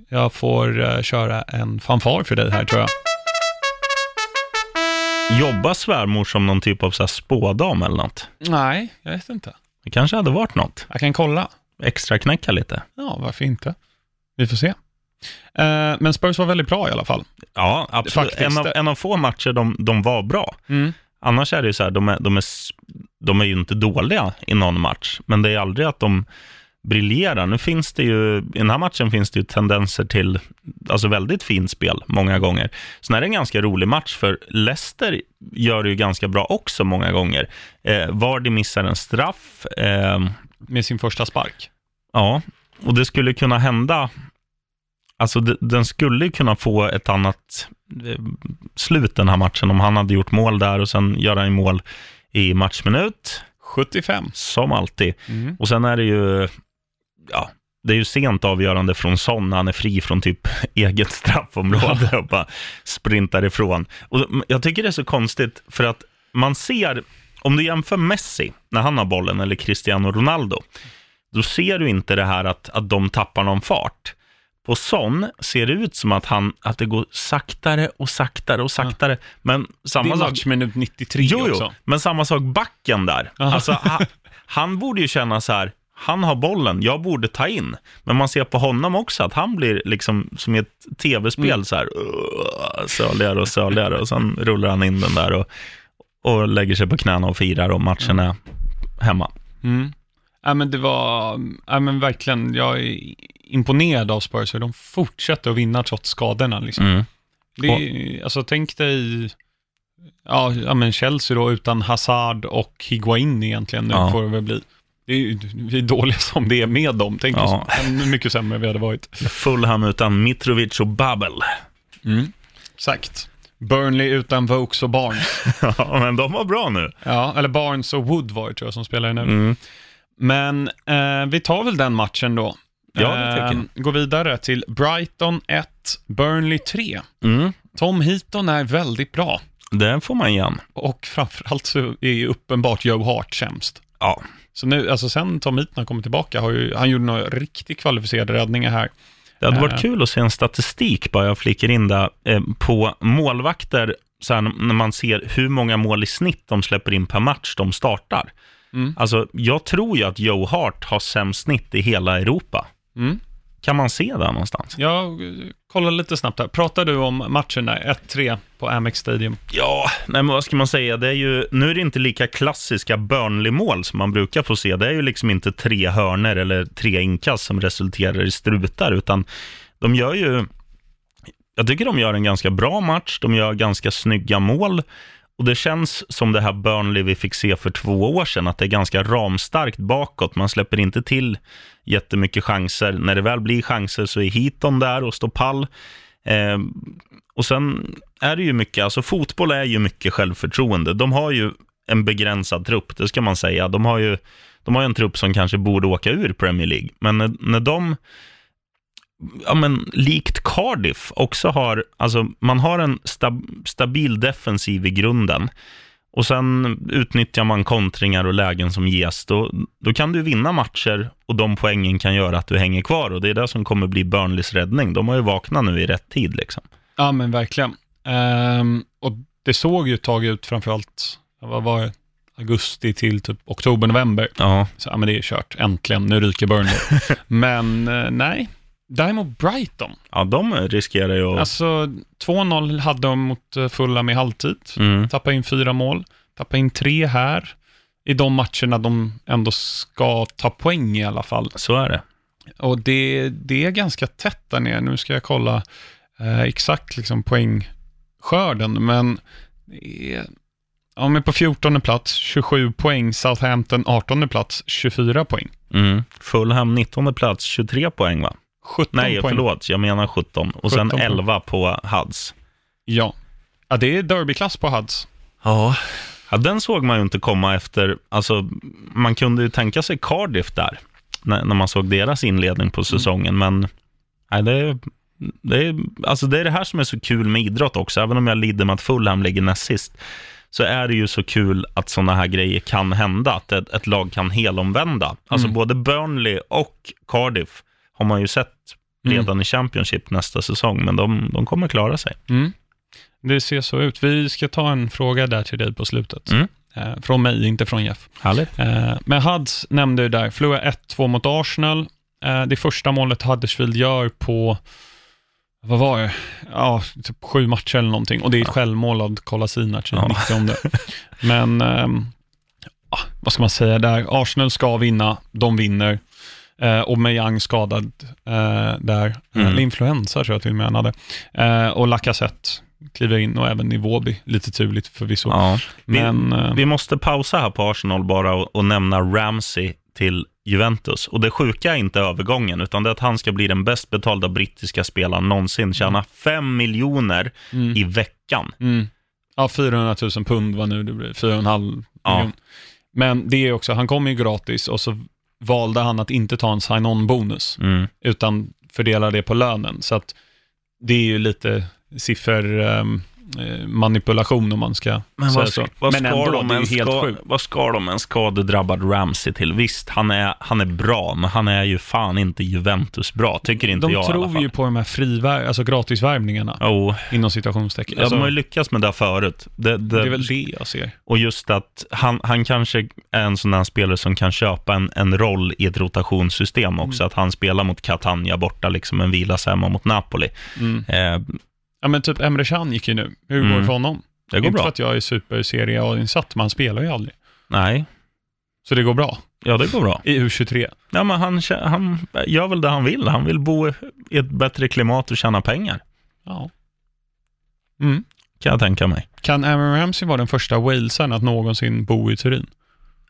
jag får eh, köra en fanfar för dig här tror jag. Jobbar svärmor som någon typ av så här spådam eller något? Nej, jag vet inte. Det kanske hade varit något. Jag kan kolla. Extra knäcka lite. Ja, varför inte? Vi får se. Eh, men Spurs var väldigt bra i alla fall. Ja, absolut. Faktiskt. En av, en av få matcher de, de var bra. Annars är det ju så här, de är, de, är, de är ju inte dåliga i någon match, men det är aldrig att de briljerar. Nu finns det ju, i den här matchen finns det ju tendenser till, alltså väldigt fint spel många gånger. Sen är det en ganska rolig match, för Leicester gör det ju ganska bra också många gånger. Eh, Vardy missar en straff, eh, Med sin första spark. Ja, och det skulle kunna hända, alltså de- den skulle kunna få ett annat eh, slut den här matchen om han hade gjort mål där och sen gör han ju mål i matchminut, 75. som alltid. Mm. Och sen är det ju, ja, det är ju sent avgörande från Son han är fri från typ eget straffområde och bara sprintar ifrån. Och jag tycker det är så konstigt för att man ser, om du jämför Messi när han har bollen eller Cristiano Ronaldo, då ser du inte det här att, att de tappar någon fart. På Son ser det ut som att, han, att det går saktare och saktare och saktare. Men Det samma är sak... matchminut 93 Jo, jo, också. men samma sak backen där. Aha. Alltså, han, han borde ju känna så här, han har bollen, jag borde ta in. Men man ser på honom också att han blir liksom som i ett tv-spel Mm. så här, uh, söligare och söligare och sen rullar han in den där och, och lägger sig på knäna och firar och matchen är hemma. Mm. Ja, men det var, ja, men verkligen, jag är imponerad av Spurs, hur de fortsätter att vinna trots skadorna. Liksom. Mm. Det är, alltså, tänk dig, ja, ja, men Chelsea då utan Hazard och Higuain egentligen, nu Ja. får det väl bli. Är, vi är dåliga som det är med dem, tänk Ja. ännu mycket sämre vi hade varit. Fulham utan Mitrovic och Babel. Exakt. Burnley utan Vokes och Barnes. Ja, men de var bra nu. Ja, eller Barnes och Wood var det tror jag som spelar nu. Mm. Men eh, vi tar väl den matchen då. Ja, det tycker jag. Eh, Går vidare till Brighton 1, Burnley 3. Mm. Tom Heaton är väldigt bra. Det får man igen. Och framförallt så är ju uppenbart Joe Hart sämst. Ja, Så nu, alltså sen Tom Heaton kommit tillbaka, har ju, han gjorde några riktigt kvalificerade räddningar här. Det hade varit Eh. kul att se en statistik, bara jag flikar in där, eh, på målvakter, så här, när man ser hur många mål i snitt de släpper in per match de startar. Mm. Alltså, jag tror ju att Joe Hart har sämst snitt i hela Europa. Mm. Kan man se det någonstans? Jag eh, kollar lite snabbt här. Pratar du om matchen där, 1-3 på Amex Stadium? Ja, nej, men vad ska man säga? Det är ju, nu är det inte lika klassiska Burnley-mål som man brukar få se. Det är ju liksom inte tre hörner eller tre inkast som resulterar i strutar, utan de gör ju... Jag tycker de gör en ganska bra match, de gör ganska snygga mål och det känns som det här Burnley vi fick se för två år sedan, att det är ganska ramstarkt bakåt. Man släpper inte till jättemycket chanser. När det väl blir chanser så är Heaton där och står pall. Eh, och sen är det ju mycket, alltså fotboll är ju mycket självförtroende. De har ju en begränsad trupp, det ska man säga. De har ju, de har ju en trupp som kanske borde åka ur Premier League. Men när, när de, ja men likt Cardiff också har, alltså man har en stab, stabil defensiv i grunden. och sen utnyttjar man kontringar och lägen som ges, då, då kan du vinna matcher och de poängen kan göra att du hänger kvar och det är det som kommer bli Burnleys räddning. De har ju vaknat nu i rätt tid liksom. Ja, men verkligen. Ehm, och det såg ju ett tag ut, framförallt, vad var det, augusti till typ oktober, november. Ja, Så, ja, men det är kört, äntligen, nu ryker Burnley. men eh, nej, däremot Brighton. ja de riskerar ju att... Alltså, 2-0 hade de mot eh, Fulham i halvtid. Mm. Tappa in fyra mål, tappa in tre här. I de matcherna de ändå ska ta poäng i alla fall. Så är det. Och det, det är ganska tätt där nere. Nu ska jag kolla eh, exakt liksom poängskörden, men är, ja, men på 14 plats 27 poäng, Southampton 18 plats 24 poäng. Mm. Fulham 19 plats, 23 poäng va? 17 Nej, poäng. förlåt, jag menar 17. Och 17 sen poäng. 11 på Huds. Ja. ja, det är derbyklass på Huds. Ja. ja, den såg man ju inte komma efter, alltså man kunde ju tänka sig Cardiff där, när, när man såg deras inledning på säsongen, men nej, det, är- det, är, alltså det är det här som är så kul med idrott också, även om jag lider med att Fulham ligger näst sist, så är det ju så kul att sådana här grejer kan hända, att ett, ett lag kan helomvända. Alltså Mm. både Burnley och Cardiff har man ju sett redan i Championship nästa säsong, men de, de kommer klara sig. Mm. Det ser så ut. Vi ska ta en fråga där till dig på slutet. Mm. Eh, från mig, inte från Jeff. Härligt. Eh, men Huds nämnde du där, förlorade 1-2 mot Arsenal. Eh, det första målet Huddersfield gör på, vad var det? Ja, typ sju matcher eller någonting. Och det är ett självmål av Kolasinac i Ja. 90 Men, ehm, vad ska man säga där? Arsenal ska vinna, de vinner. Eh, och Mejang skadad eh, där. Mm. Eller influensa tror jag till och med han hade. Eh, och Lacazette kliver in och även Iwobi, lite turligt förvisso. Ja. Vi, Men, eh, vi måste pausa här på Arsenal bara och, och nämna Ramsey till Juventus. Och det sjuka är inte övergången, utan det är att han ska bli den bäst betalda brittiska spelaren någonsin. Tjäna 5 miljoner mm. i veckan. Mm. Ja, 400 000 pund var nu det blir, 4,5 Ja. miljon. Men det är också, han kom ju gratis och så valde han att inte ta en sign-on-bonus, Mm. utan fördela det på lönen. Så att det är ju lite siffermanipulation om man ska Men säga vad, så. ska, vad, Men ska ändå, de det är helt ska, sjukt. vad ska de en skadedrabbad Ramsey till? Visst, han är, han är bra, men han är ju fan inte Juventus bra, tycker inte De jag alla tror ju på de här frivär, alltså gratisvärvningarna, Jo, inom citationstecken. ja, Alltså, de har ju lyckats med det förut. Det, det, det är väl det jag ser. Och just att han, han kanske är en sån här spelare som kan köpa en, en roll i ett rotationssystem också. Mm. Att han spelar mot Catania borta, liksom en vilas hemma mot Napoli. Mm. Eh, Ja, men typ Emre Can gick ju nu. Hur går Mm. det för honom? det går inte för bra. att jag är superserie A-insatt, men han spelar ju aldrig. Nej, Så det går bra ja det går bra. i U23. Ja, men han, kä- han gör väl det han vill. Han vill bo i ett bättre klimat och tjäna pengar, Ja. Mm. kan jag tänka mig. Kan Aaron Ramsey vara den första walesaren att någonsin bo i Turin?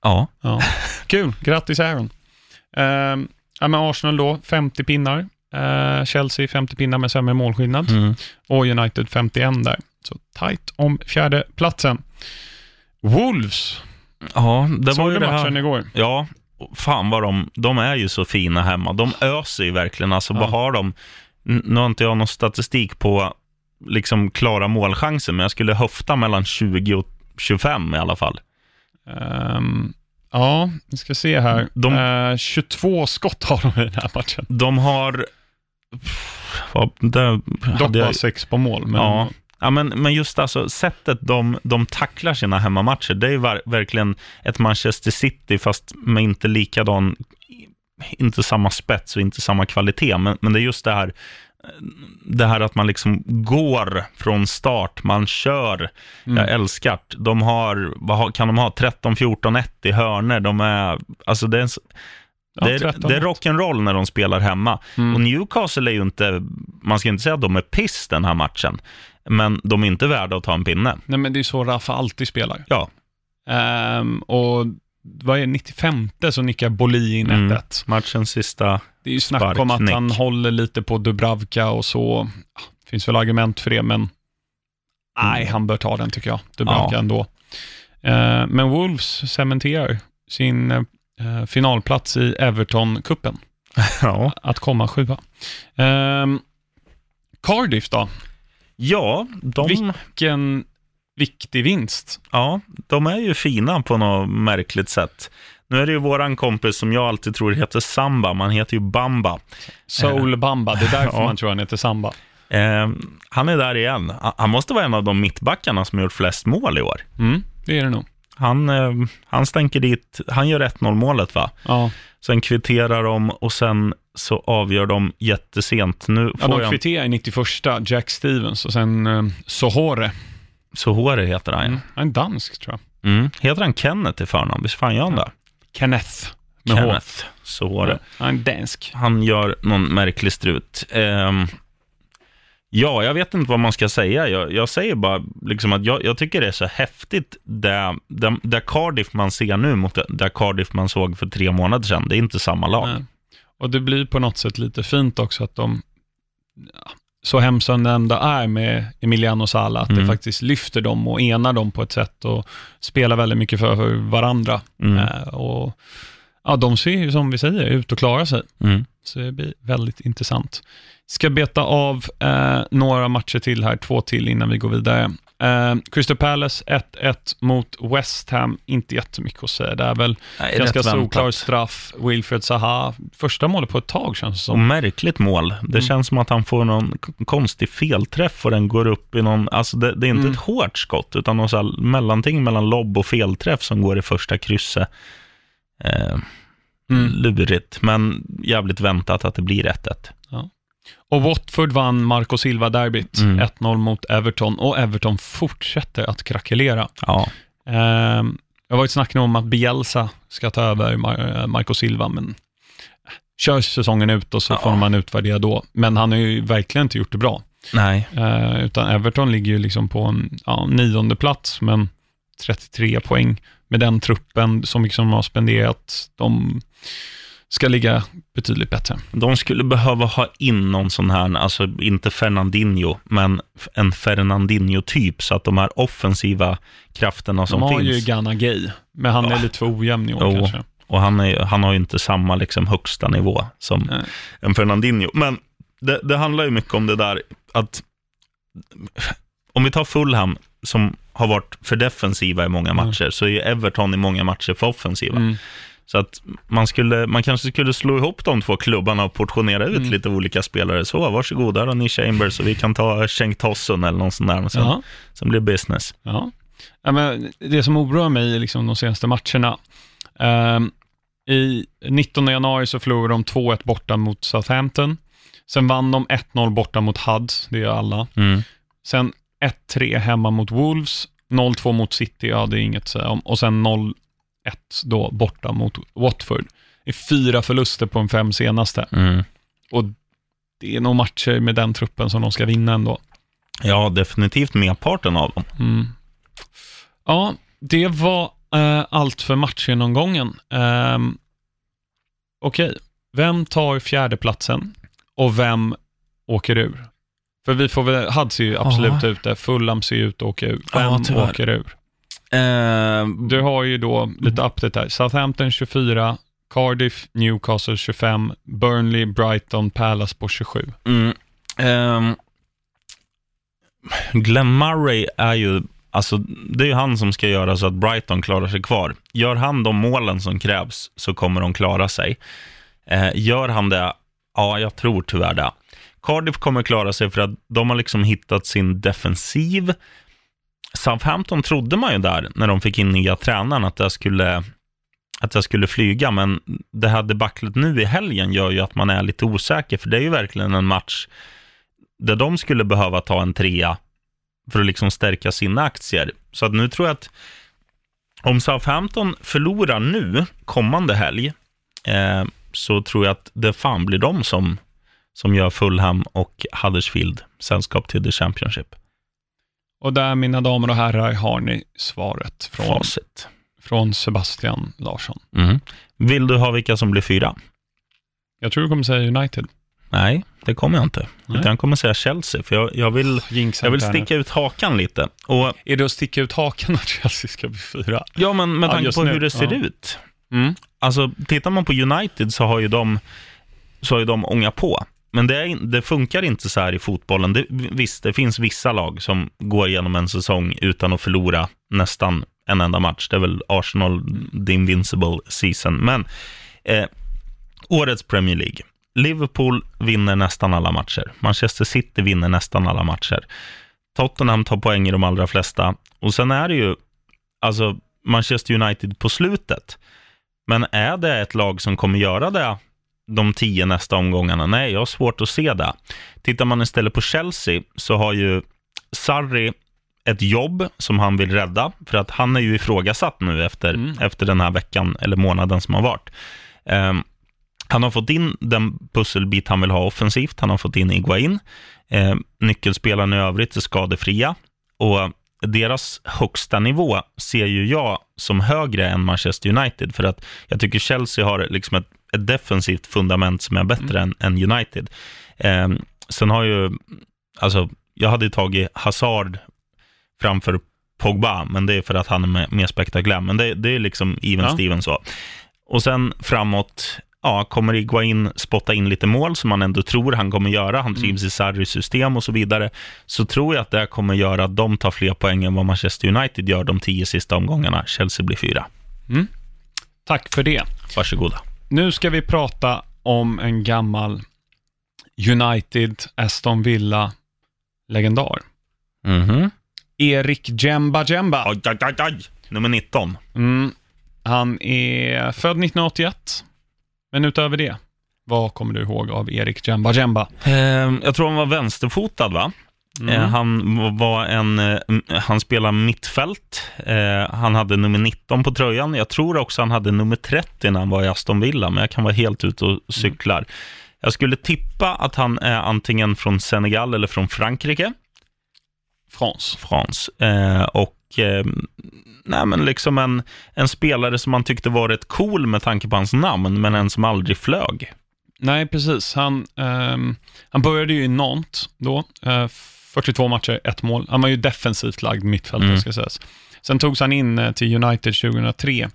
Ja, Ja. Kul, grattis Aaron. Ehm, ja, men Arsenal då, 50 pinnar. Eh, Chelsea 50 pinnar med sämre målskillnad. mm. Och United 51 där. Så tight om fjärde platsen. Wolves, ja det såg var du ju det matchen här. igår? Ja, fan vad de, de är ju så fina hemma. De öser ju verkligen. Alltså, Ja. vad har de? Nu har inte jag någon statistik på liksom klara målchanser, men jag skulle höfta mellan 20 och 25 i alla fall. Ehm, ja, vi ska se här. De- Eh, 22 skott har de i den här matchen. De har... Det Dock bara sex på mål. Men, ja, ja, men, men just alltså sättet de, de tacklar sina hemmamatcher, det är ju ver- verkligen ett Manchester City, fast med inte likadan, inte samma spets och inte samma kvalitet, men, men det är just det här, det här att man liksom går från start, man kör, Mm. jag älskar det. De har, vad kan de ha, 13-14-1 i hörner, de är, alltså det är, en det är, 13. det är rock'n'roll när de spelar hemma. Mm. Och Newcastle är ju inte, man ska inte säga att de är piss den här matchen, men de är inte värda att ta en pinne. Nej, men det är så Rafa alltid spelar. Ja, Ehm, och vad är det, 95 så nickar Bolin in 1-1. Mm. matchens sista, Det är ju snack om att Sparknick. han håller lite på Dubravka och så. Ja, finns väl argument för det, men nej, han bör ta den tycker jag. Dubravka Ja. ändå. Eh, men Wolves cementerar sin eh, finalplats i Everton-cupen. ja. Att komma sjua. Ehm, Cardiff då? Ja, de, Vilken, viktig vinst. Ja, de är ju fina på något märkligt sätt. Nu är det ju våran kompis som jag alltid tror heter Samba, man heter ju Bamba. Soul Bamba, det är därför Ja. man tror han heter Samba. Eh, han är där igen. Han måste vara en av de mittbackarna som gjort flest mål i år. Mm, det är det nog. Han, eh, han stänker dit, han gör 1-0 målet va? Ja, Sen kvitterar de och sen så avgör de jättesent. Nu ja får de jag... kvitterar i 91 Jack Stevens och sen eh, Sohore. Sohore heter han Mm. ja. Han är dansk tror jag. Mm. Heter han Kenneth i förnamn? Visst fan gör han det? Kenneth. Med. Kenneth Sohore. Ja, han är dansk. Han gör någon märklig strut. Ehm, ja, jag vet inte vad man ska säga. Jag, jag säger bara liksom att jag, jag tycker det är så häftigt det, det, det Cardiff man ser nu mot det, det Cardiff man såg för tre månader sedan. Det är inte samma lag. Nej. Och det blir på något sätt lite fint också att de, ja, så hemskt som det ändå är med Emiliano Sala, att Mm. det faktiskt lyfter dem och enar dem på ett sätt och spelar väldigt mycket för, varandra. Mm. Eh, och ja, De ser ju som vi säger ut och klarar sig, Mm. så det blir väldigt intressant. Ska beta av eh, några matcher till här, två till innan vi går vidare. Eh, Crystal Palace 1-1 mot West Ham, inte jättemycket att säga. Det är väl Nej, ganska solklar straff. Wilfred Zaha, första målet på ett tag känns det Och som. märkligt mål. Det Mm. känns som att han får någon konstig felträff och den går upp i någon... Alltså det, det är inte Mm. ett hårt skott, utan något så mellanting mellan lobb och felträff som går i första krysset. Eh, Mm. Lurigt, men jävligt väntat att det blir 1-1. Och Watford vann Marco Silva-derbyt, Mm. 1-0 mot Everton, och Everton fortsätter att krackelera. Ja. Eh, jag har varit snack nu om att Bielsa ska ta över Mar- eh, Marco Silva, men eh, kör säsongen ut och så Ja. får man utvärdera då. Men han har ju verkligen inte gjort det bra. Nej. Eh, utan Everton ligger ju liksom på en ja, nionde plats, men 33 poäng med den truppen, som de har spenderat. De ska ligga betydligt bättre. De skulle behöva ha in någon sån här, alltså inte Fernandinho, men en Fernandinho-typ, så att de här offensiva krafterna som De har finns. ju Ghana Gay, men han är Ja. lite för ojämn i år Jo. kanske. Och han, är, han har ju inte samma liksom, högsta nivå som Nej. en Fernandinho. Men det, det handlar ju mycket om det där att om vi tar Fulham som har varit för defensiva i många matcher, så är Everton i många matcher för offensiva. Mm. Så att man, skulle, man kanske skulle slå ihop de två klubbarna och portionera ut Mm. lite olika spelare. Så varsågoda, där har ni Chambers och vi kan ta Cenk Tosun eller någon sån där. Sen, Ja. sen blir det business. Ja. Ja, men det som oroar mig liksom de senaste matcherna. Ehm, I 19 januari så förlorade de 2-1 borta mot Southampton. Sen vann de 1-0 borta mot Huds, det är alla. Mm. Sen 1-3 hemma mot Wolves, 0-2 mot City, ja det är inget att säga om. Och sen 0-1 då borta mot Watford. Det är fyra förluster på de fem senaste. Mm. Och det är nog matcher med den truppen som de ska vinna ändå. Ja, definitivt merparten av dem. Mm. Ja, det var eh, allt för matchgenomgången. Um, Okej, vem tar fjärdeplatsen och vem åker ur? För vi får väl, Hadd ser ju absolut Ja. ute, Fulham ser ut att åka ur. Ja, Vem tyvärr. åker ur? Eh, Du har ju då lite update här. Southampton 24, Cardiff, Newcastle 25, Burnley, Brighton, Palace på 27. Mm. Ehm, Glenn Murray är ju, alltså det är ju han som ska göra så att Brighton klarar sig kvar. Gör han de målen som krävs så kommer de klara sig. Eh, gör han det, ja jag tror tyvärr det. Cardiff kommer klara sig för att de har liksom hittat sin defensiv. Southampton trodde man ju där, när de fick in nya tränaren, att det skulle, att jag skulle flyga, men det här debaclet nu i helgen gör ju att man är lite osäker, för det är ju verkligen en match där de skulle behöva ta en trea för att liksom stärka sina aktier. Så att nu tror jag att om Southampton förlorar nu, kommande helg, eh, så tror jag att det fan blir de som, som gör Fulham och Huddersfield sällskap till The Championship. Och där, mina damer och herrar, har ni svaret från, Facit. från Sebastian Larsson. Mm. Vill du ha vilka som blir fyra? Jag tror du kommer säga United. Nej, det kommer jag inte. Nej. Utan jag kommer säga Chelsea, för jag, jag vill, Jinxa jag vill sticka ut hakan lite. Och, Är det att sticka ut hakan att Chelsea ska bli fyra? ja, men med Ja, tanke just på nu, hur det ser ja. ut. Mm. Alltså, tittar man på United så har ju de, så har ju de ångat på. Men det, är, det funkar inte så här i fotbollen. Det, visst, det finns vissa lag som går igenom en säsong utan att förlora nästan en enda match. Det är väl Arsenal, the invincible season. Men eh, årets Premier League. Liverpool vinner nästan alla matcher. Manchester City vinner nästan alla matcher. Tottenham tar poäng i de allra flesta. Och sen är det ju, alltså Manchester United på slutet. Men är det ett lag som kommer göra det de tio nästa omgångarna? Nej, jag har svårt att se det. Tittar man istället på Chelsea så har ju Sarri ett jobb som han vill rädda, för att han är ju ifrågasatt nu efter, mm. efter den här veckan eller månaden som har varit. Um, han har fått in den pusselbit han vill ha offensivt. Han har fått in Iguain. Eh, nyckelspelarna i övrigt är skadefria. Och deras högsta nivå ser ju jag som högre än Manchester United. För att jag tycker Chelsea har liksom ett, ett defensivt fundament som är bättre mm. än, än, United. Eh, sen har ju, alltså, jag hade tagit Hazard framför Pogba, men det är för att han är mer spektakulär. Men det, det är liksom even ja. Steven så. Och sen framåt, ja, kommer Iguain spotta in lite mål som man ändå tror han kommer göra, han trivs mm. i Sarris system och så vidare, så tror jag att det kommer göra att de tar fler poäng än vad Manchester United gör de tio sista omgångarna. Chelsea blir fyra. Mm. Tack för det. Varsågoda. Nu ska vi prata om en gammal United, Aston Villa, legendar. Mm -hmm. Erik Jemba Jemba. Aj, aj, aj, aj. Nummer 19. Mm. Han är född 1981. Men utöver det, vad kommer du ihåg av Erik Jemba Jemba? Eh, jag tror han var vänsterfotad, va? Mm. Eh, han var en, eh, han spelade mittfält. Eh, han hade nummer 19 på tröjan. Jag tror också han hade nummer 30 när han var i Aston Villa, men jag kan vara helt ute och cyklar. Mm. Jag skulle tippa att han är antingen från Senegal eller från Frankrike. France. France. Eh, och eh, nej, men liksom en, en spelare som man tyckte var rätt cool med tanke på hans namn, men en som aldrig flög. Nej, precis. Han, eh, han började ju i Nantes då, eh, 42 matcher, ett mål. Han var ju defensivt lagd mittfältare, mm. ska sägas. Sen togs han in eh, till United 2003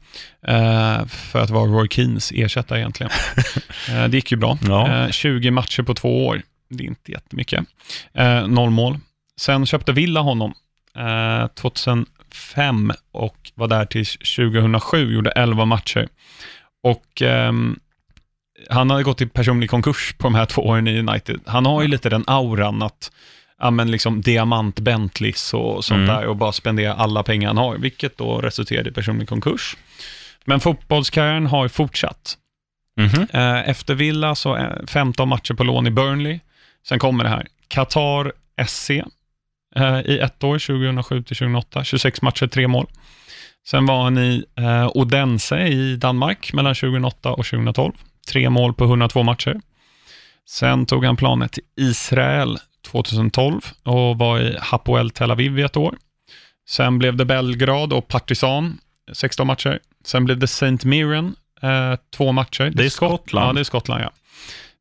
eh, för att vara Roy Keens ersättare egentligen. eh, det gick ju bra. Ja. 20 eh, matcher på två år. Det är inte jättemycket. Noll mål. Sen köpte Villa honom 2005 eh, och var där till 2007, gjorde 11 matcher. Och um, han hade gått i personlig konkurs på de här två åren i United. Han har ju lite den auran att, ja men liksom diamant Bentleys och sånt mm. där och bara spendera alla pengar han har, vilket då resulterade i personlig konkurs. Men fotbollskarriären har fortsatt. Mm -hmm. Efter Villa så 15 matcher på lån i Burnley. Sen kommer det här, Qatar SC, eh, i ett år, 2007 till 2008. 26 matcher, tre mål. Sen var han i eh, Odense i Danmark mellan 2008 och 2012. Tre mål på 102 matcher. Sen tog han planet till Israel 2012 och var i Hapoel Tel Aviv i ett år. Sen blev det Belgrad och Partizan, 16 matcher. Sen blev det St. Mirren, eh, två matcher. Det är Skottland. Ja, det är Skottland, ja.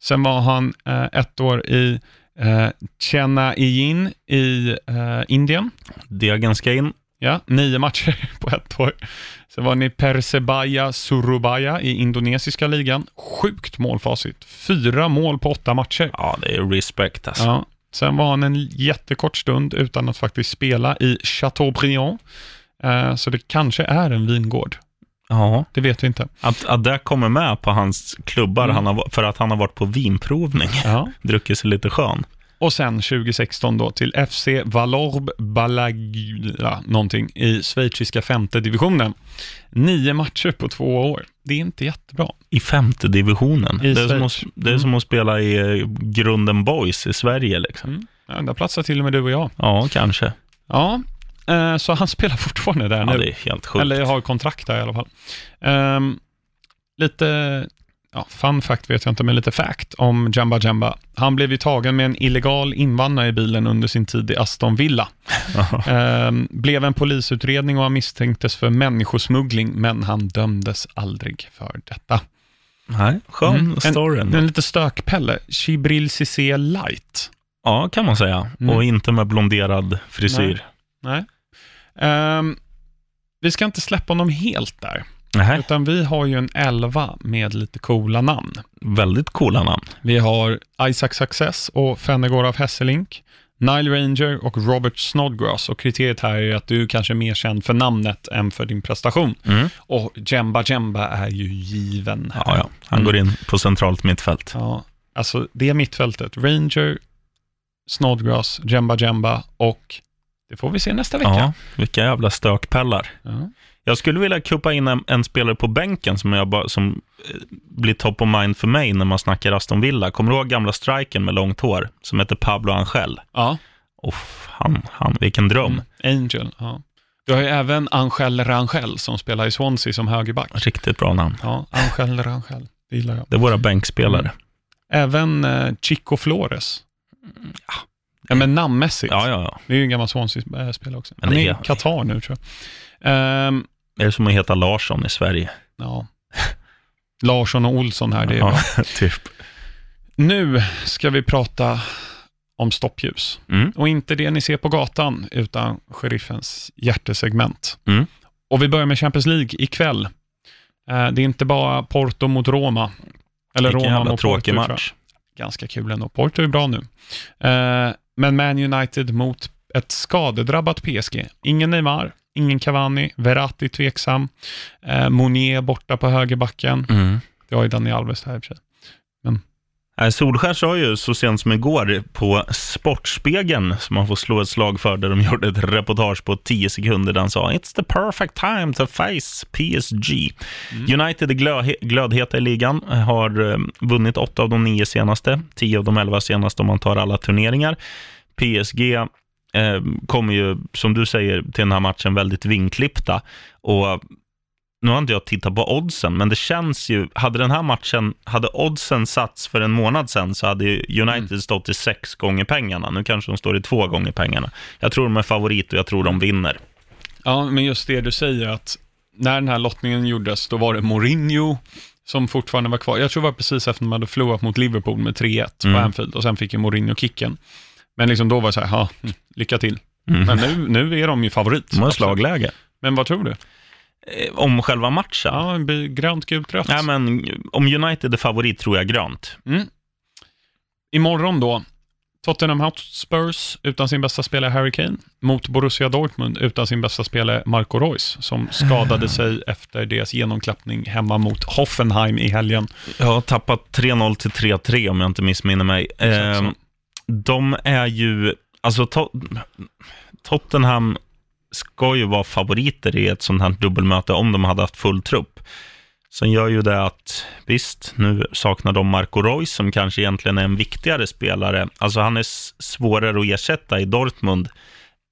Sen var han eh, ett år i Eh, Chennaiyin i eh, Indien. Diaganska in. Ja, nio matcher på ett år. Sen var ni Persebaya Surabaya i indonesiska ligan. Sjukt målfacit. Fyra mål på åtta matcher. Ja, det är respect alltså. Ja. Sen var han en jättekort stund utan att faktiskt spela i Chateaubriand. Eh, så det kanske är en vingård. Ja. Det vet vi inte. Att, att det kommer med på hans klubbar mm. han har, för att han har varit på vinprovning. Ja. Druckit sig lite skön. Och sen 2016 då till FC Valorb Balagula någonting i schweiziska femte divisionen. Nio matcher på två år. Det är inte jättebra. I femte divisionen? I det, är som att, det är mm. som att spela i eh, Grunden Boys i Sverige liksom. Mm. Ja, där platsar till och med du och jag. Ja, kanske. Ja, eh, så han spelar fortfarande där ja, nu. Det är helt sjukt. Eller har kontrakt där i alla fall. Um, lite ja, fun fact vet jag inte, men lite fact om Jamba Jamba. Han blev ju tagen med en illegal invandrare i bilen under sin tid i Aston Villa. ehm, blev en polisutredning och han misstänktes för människosmuggling, men han dömdes aldrig för detta. Nej, skön mm. story. En, en lite stökpelle. Chibril Cissé light. Ja, kan man säga. Mm. Och inte med blonderad frisyr. Nej. Nej. Um, vi ska inte släppa honom helt där. Nej, utan vi har ju en elva med lite coola namn. väldigt coola namn. Vi har Isaac Success och Fennegård av Hesselink, Nile Ranger och Robert Snodgrass. Och kriteriet här är att du kanske är mer känd för namnet än för din prestation. Mm. Och Jemba Jemba är ju given här. Ja, ja. Han går in på centralt mittfält. Ja, alltså det mittfältet. Ranger, Snodgrass, Jemba Jemba och det får vi se nästa vecka. Ja, vilka jävla stökpellar. Ja. Jag skulle vilja kuppa in en, en spelare på bänken som, jag bara, som eh, blir top of mind för mig när man snackar Aston Villa. Kommer du ihåg gamla striken med långt hår som heter Pablo Angel? ja. Uff, han, han, vilken dröm. Angel. Ja. Du har ju även Angel Rangel som spelar i Swansea som högerback. Riktigt bra namn. Ja, Angel Rangel. Det gillar jag. Det är våra bänkspelare. Mm. Även eh, Chico Flores. Ja, men namnmässigt. Ja, ja, ja. Det är ju en gammal Swansea-spelare också. Men Han är i Qatar nu tror jag. Ehm, Det är som att heta Larsson i Sverige. ja. Larsson och Olsson här, det är bra. ja, typ. Nu ska vi prata om stoppljus. Mm. Och inte det ni ser på gatan, utan sheriffens hjärtesegment. Mm. Och vi börjar med Champions League ikväll. Eh, det är inte bara Porto mot Roma. Eller Vilken Roma jävla mot tråkig Porto, match. Ganska kul ändå. Porto är bra nu. Eh, men Man United mot ett skadedrabbat PSG. Ingen Neymar, ingen Cavani, Verratti tveksam, eh, Monier borta på högerbacken. Mm. Det har ju Dani Alves här i och för sig. Nej, Solskär sa ju så sent som igår på Sportspegeln, som man får slå ett slag för, där de gjorde ett reportage på 10 sekunder, där han sa “It's the perfect time to face PSG”. United är glö- glödheta i ligan, har eh, vunnit åtta av de nio senaste, tio av de elva senaste om man tar alla turneringar. PSG eh, kommer ju, som du säger, till den här matchen väldigt vinklippta. Och nu har inte jag tittat på oddsen, men det känns ju, hade den här matchen, hade oddsen satts för en månad sedan så hade United stått i sex gånger pengarna. Nu kanske de står i två gånger pengarna. Jag tror de är favorit och jag tror de vinner. Ja, men just det du säger att när den här lottningen gjordes, då var det Mourinho som fortfarande var kvar. Jag tror det var precis efter att de hade förlorat mot Liverpool med 3-1 på Mm. Anfield och sen fick ju Mourinho kicken. Men liksom då var det så här, ja, lycka till. Mm. Men nu, nu är de ju favorit. De har slagläge. Men vad tror du? Eh, Om själva matchen? Ja, grönt, gult, rött. Nej, men om United är favorit tror jag grönt. Mm. Imorgon då, Tottenham Hotspurs utan sin bästa spelare Harry Kane mot Borussia Dortmund utan sin bästa spelare Marco Reus som skadade sig efter deras genomklappning hemma mot Hoffenheim i helgen. Jag har tappat 3-0 till 3-3 om jag inte missminner mig. Eh, de är ju, alltså to- Tottenham ska ju vara favoriter i ett sånt här dubbelmöte om de hade haft full trupp. Sen gör ju det att, visst, nu saknar de Marco Reus som kanske egentligen är en viktigare spelare. Alltså han är svårare att ersätta i Dortmund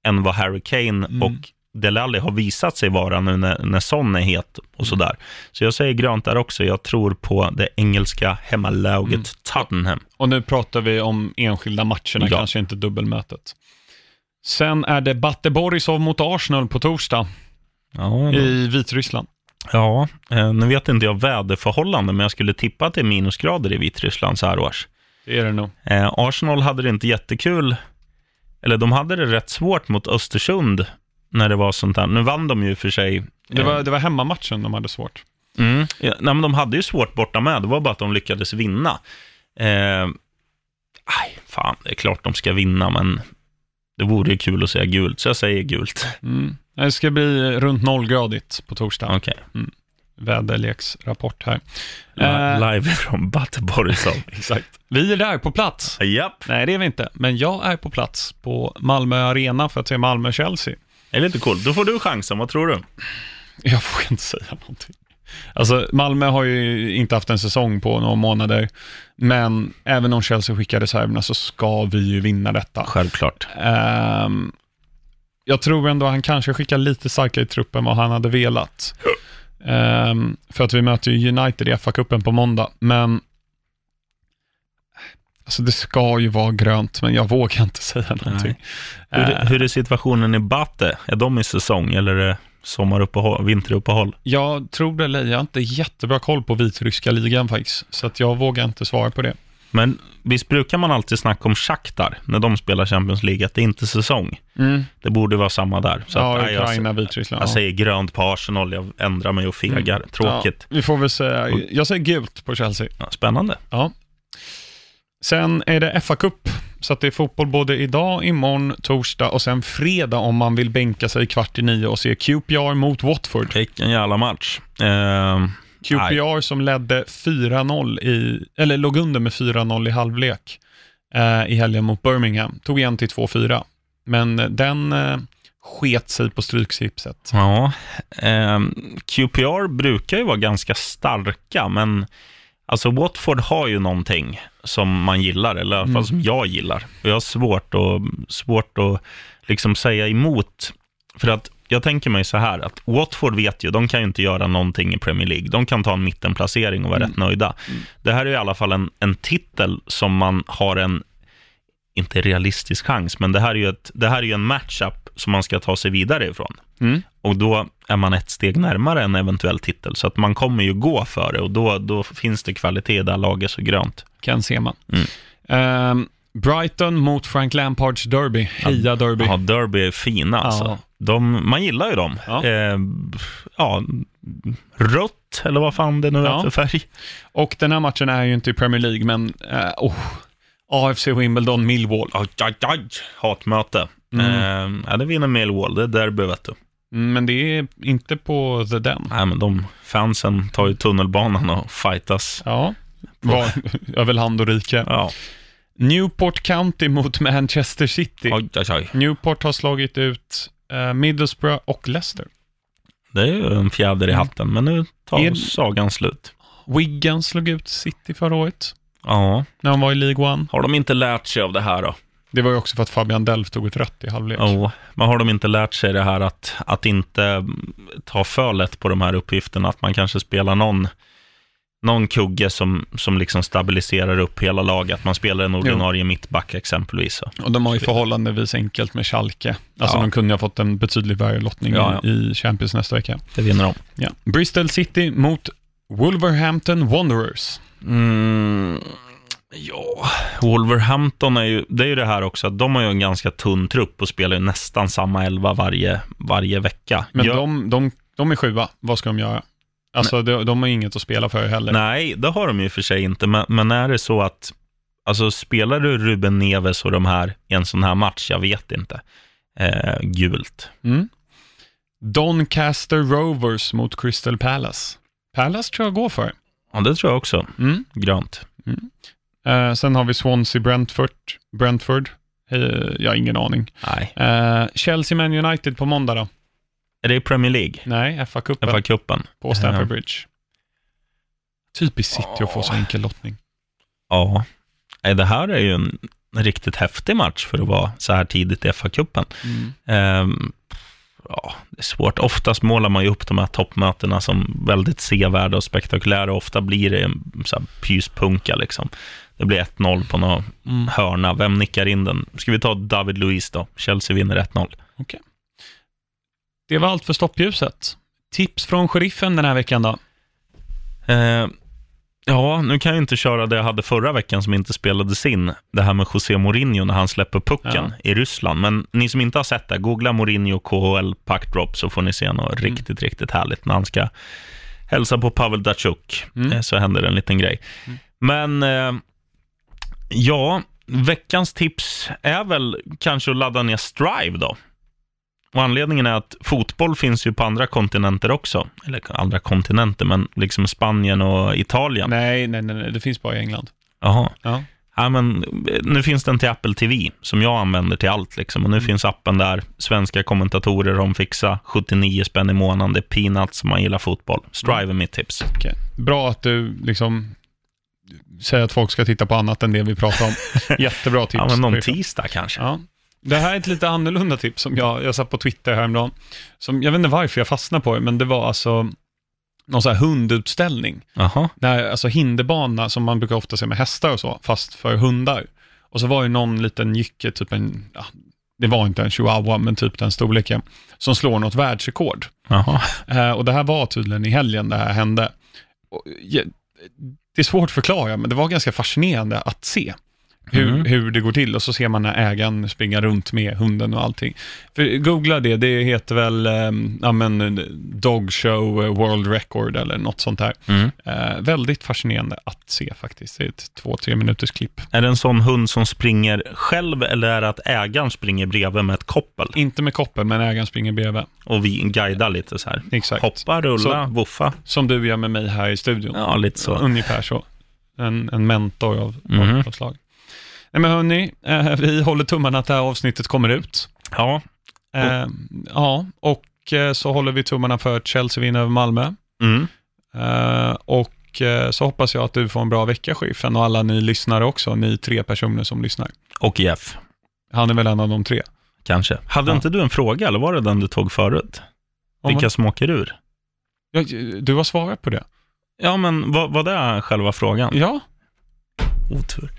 än vad Harry Kane Mm. och Dele Alli har visat sig vara nu när, när Son är het och sådär. Så jag säger grönt där också. Jag tror på det engelska hemmalaget Mm. Tottenham. Och nu pratar vi om enskilda matcherna, Ja. kanske inte dubbelmötet. Sen är det Bate Borisov mot Arsenal på torsdag Ja, i Vitryssland. ja eh, nu vet inte jag väderförhållanden, men jag skulle tippa att det är minusgrader i Vitryssland så här års. Det är det nog. Eh, Arsenal hade det inte jättekul, eller de hade det rätt svårt mot Östersund när det var sånt där. Nu vann de ju för sig. Det eh, var, det var hemmamatchen de hade svårt. Mm. Ja, nej, men de hade ju svårt borta med. Det var bara att de lyckades vinna. Eh, aj, fan, det är klart de ska vinna, men det vore ju kul att säga gult, så jag säger gult. Mm. Det ska bli runt nollgradigt på torsdag. Okej. Väderleksrapport här. Eh, Live från Bate Borisov. Exakt. Vi är där på plats. Japp. Nej, det är vi inte. Men jag är på plats på Malmö Arena för att se Malmö-Chelsea. Det är lite coolt. Då får du chansen, vad tror du? Jag vågar inte säga någonting. Alltså, Malmö har ju inte haft en säsong på några månader, men även om Chelsea skickar reserverna så ska vi ju vinna detta. Självklart. Ehm, jag tror ändå han kanske skickar lite starkare i truppen än vad han hade velat. Ehm, för att vi möter ju United i FA-cupen på måndag, men alltså det ska ju vara grönt, men jag vågar inte säga någonting. Hur, Ehm, hur är situationen i Bate? Är de i säsong eller är det sommaruppehåll, vinteruppehåll? Jag tror det ej, jag har inte jättebra koll på vitryska ligan faktiskt, så att jag vågar inte svara på det. Men visst brukar man alltid snacka om Shakhtar när de spelar Champions League, att det är inte säsong. Mm. Det borde vara samma där. Så Ja, att, nej, Ukraina, jag, Vitryssland. jag ja. säger grönt på Arsenal, jag ändrar mig och fegar. Tråkigt. Ja, vi får väl säga, jag säger gult på Chelsea. Ja, spännande. Ja. Sen är det FA-cup, så det är fotboll både idag, imorgon, torsdag och sen fredag om man vill bänka sig kvart i nio och se QPR mot Watford. Vilken jävla match. Eh, QPR som ledde 4-0 i, eller låg under med 4-0 i halvlek eh, i helgen mot Birmingham. Tog igen till 2-4. Men eh, den eh, sket sig på stryksipset. Ja, eh, QPR brukar ju vara ganska starka, men alltså Watford har ju någonting som man gillar, eller i alla fall Mm. som jag gillar. Och jag har svårt att, svårt att liksom säga emot, för att jag tänker mig så här, att Watford vet ju, de kan ju inte göra någonting i Premier League. De kan ta en mittenplacering och vara Mm. rätt nöjda. Det här är i alla fall en, en titel som man har en, inte realistisk chans, men det här är ju, ett, det här är ju en matchup som man ska ta sig vidare ifrån. Mm. Och då är man ett steg närmare en eventuell titel, så att man kommer ju gå för det och då, då finns det kvalitet här laget så grönt. Ken Sema. Mm. Ehm, Brighton mot Frank Lampards Derby. Heja Derby. Ja, Derby är fina alltså. Ja. De, man gillar ju dem. Ja. Eh, ja, rött, eller vad fan det nu är Ja. för färg. Och den här matchen är ju inte i Premier League, men eh, oh, AFC Wimbledon, Millwall. Aj, aj, aj. Hatmöte. Mm. Eh, ja, det vinner Millwall, det är derby vet du. Mm, Men det är inte på The Den. Nej, men de fansen tar ju tunnelbanan och fightas. Ja, var, över land och rike. Ja, Newport County mot Manchester City. aj, aj, aj. Newport har slagit ut eh, Middlesbrough och Leicester. Det är ju en fjäder i Mm. hatten, men nu tar Är- sagan slut. Wigan slog ut City förra året, Ja, när de var i League One. har de inte lärt sig av det här då? Det var ju också för att Fabian Delf tog ett rött i halvlek. Jo, men har de inte lärt sig det här att, att inte ta för lätt på de här uppgifterna? Att man kanske spelar någon, någon kugge som, som liksom stabiliserar upp hela laget. Att man spelar en ordinarie mittback exempelvis. Och de har ju förhållandevis enkelt med Schalke. Alltså Ja. de kunde ju ha fått en betydligt värre lottning Ja, ja. i Champions nästa vecka. Det vinner de. Ja. Bristol City mot Wolverhampton Wanderers. Mm, ja, Wolverhampton är ju, det är ju det här också, att de har ju en ganska tunn trupp och spelar ju nästan samma elva varje, varje vecka. Men Jag- de, de, de är sjua, vad ska de göra? Alltså de, de har inget att spela för heller. Nej, det har de ju för sig inte, men, men är det så att, alltså spelar du Ruben Neves och de här i en sån här match? Jag vet inte. Eh, gult. Mm. Doncaster Rovers mot Crystal Palace. Palace tror jag går för. Ja, det tror jag också. Mm. Grönt. Eh, sen har vi Swansea Brentford. Brentford. Eh, jag har ingen aning. Nej. Eh, Chelsea Man United på måndag då? Är det Premier League? Nej, FA-cupen FA-cupen? på Stamford Eh, Bridge. Typiskt City att få så enkel lottning. Ja. Det här är ju en riktigt häftig match för att vara så här tidigt i FA-cupen. Mm. Ehm, ja, det är svårt. Oftast målar man ju upp de här toppmötena som väldigt sevärda och spektakulära. Ofta blir det en så pyspunka liksom. Det blir 1-0 på någon Mm. hörna. Vem nickar in den? Ska vi ta David Luiz då? Chelsea vinner 1-0. Okej. Det var allt för stoppljuset. Tips från sheriffen den här veckan då? Eh, ja, nu kan jag inte köra det jag hade förra veckan som inte spelades in. Det här med José Mourinho när han släpper pucken i Ryssland. Men ni som inte har sett det, googla Mourinho KHL Puck Drop så får ni se något riktigt, riktigt härligt när han ska hälsa på Pavel Datsjuk. Mm. Eh, så händer en liten grej. Men eh, ja, veckans tips är väl kanske att ladda ner Strive då. Och anledningen är att fotboll finns ju på andra kontinenter också. Eller andra kontinenter, men liksom Spanien och Italien. Nej, nej, nej, det finns bara i England. Jaha. Ja. Ja, men eh, nu finns den till Apple TV, som jag använder till allt. Liksom. Och nu finns appen där. Svenska kommentatorer, de fixar 79 spänn i månaden. Det är peanuts om man gillar fotboll. Strive är mitt tips. Okej. Bra att du liksom säger att folk ska titta på annat än det vi pratar om. Jättebra tips. Ja, men någon tisdag kanske. Ja. Det här är ett lite annorlunda tips som jag, jag satt på Twitter häromdagen. Som, jag vet inte varför jag fastnade på det, men det var alltså någon sån här hundutställning. Jaha. Där, alltså hinderbana som man brukar ofta se med hästar och så, fast för hundar. Och så var det någon liten jycke, typ en, ja, det var inte en chihuahua, men typ den storleken, som slår något världsrekord. Eh, och det här var tydligen i helgen det här hände. Och, ja, det är svårt att förklara, men det var ganska fascinerande att se hur, Mm. hur det går till och så ser man när ägaren springer runt med hunden och allting. För googla det, det heter väl um, ja, men, Dog Show eh, World Record eller något sånt där. Mm. Eh, väldigt fascinerande att se faktiskt. Det är ett två, tre minuters klipp. Är det en sån hund som springer själv eller är det att ägaren springer bredvid med ett koppel Inte med koppel, men ägaren springer bredvid. och vi guidar lite så här? Exakt. Hoppa, rulla, Så- wuffa. Som du gör med mig här i studion. Ja, lite så. Ungefär så. En, en mentor av, av slag. Nej men hörni, eh, vi håller tummarna att det här avsnittet kommer ut. Ja, Eh, ja, och eh, så håller vi tummarna för att Chelsea vinner över Malmö. mm. Eh, och eh, så hoppas jag att du får en bra vecka, chefen, och alla ni lyssnare också, ni tre personer som lyssnar. och Jeff, Han är väl en av de tre? kanske. Hade Ja. inte du en fråga, eller var det den du tog förut? Om Vilka som åker ur? Ja, du har svarat på det. Ja, men vad var det själva frågan? Ja, Otur.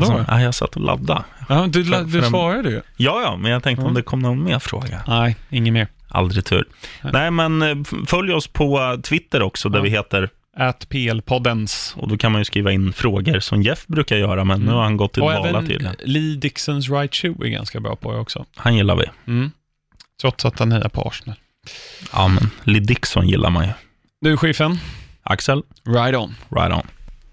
Vadå? Alltså, nej, jag satt och laddade. ja, du, för- du svarade ju. Ja, ja, men jag tänkte om Mm. det kom någon mer fråga. Nej, inget mer. Aldrig tur. Nej. Nej, men eh, följ oss på Twitter också, där Ja. vi heter, At PL-poddens. och då kan man ju skriva in frågor som Jeff brukar göra, men nu Mm. har han gått till dvala även tydligen. Lee Dixons Right Shoe är ganska bra på det också. Han gillar vi. Mm. Trots att han hejar på Arsenal. Ja, men Lee Dixon gillar man ju. Du, chefen. Axel, Right on. right on.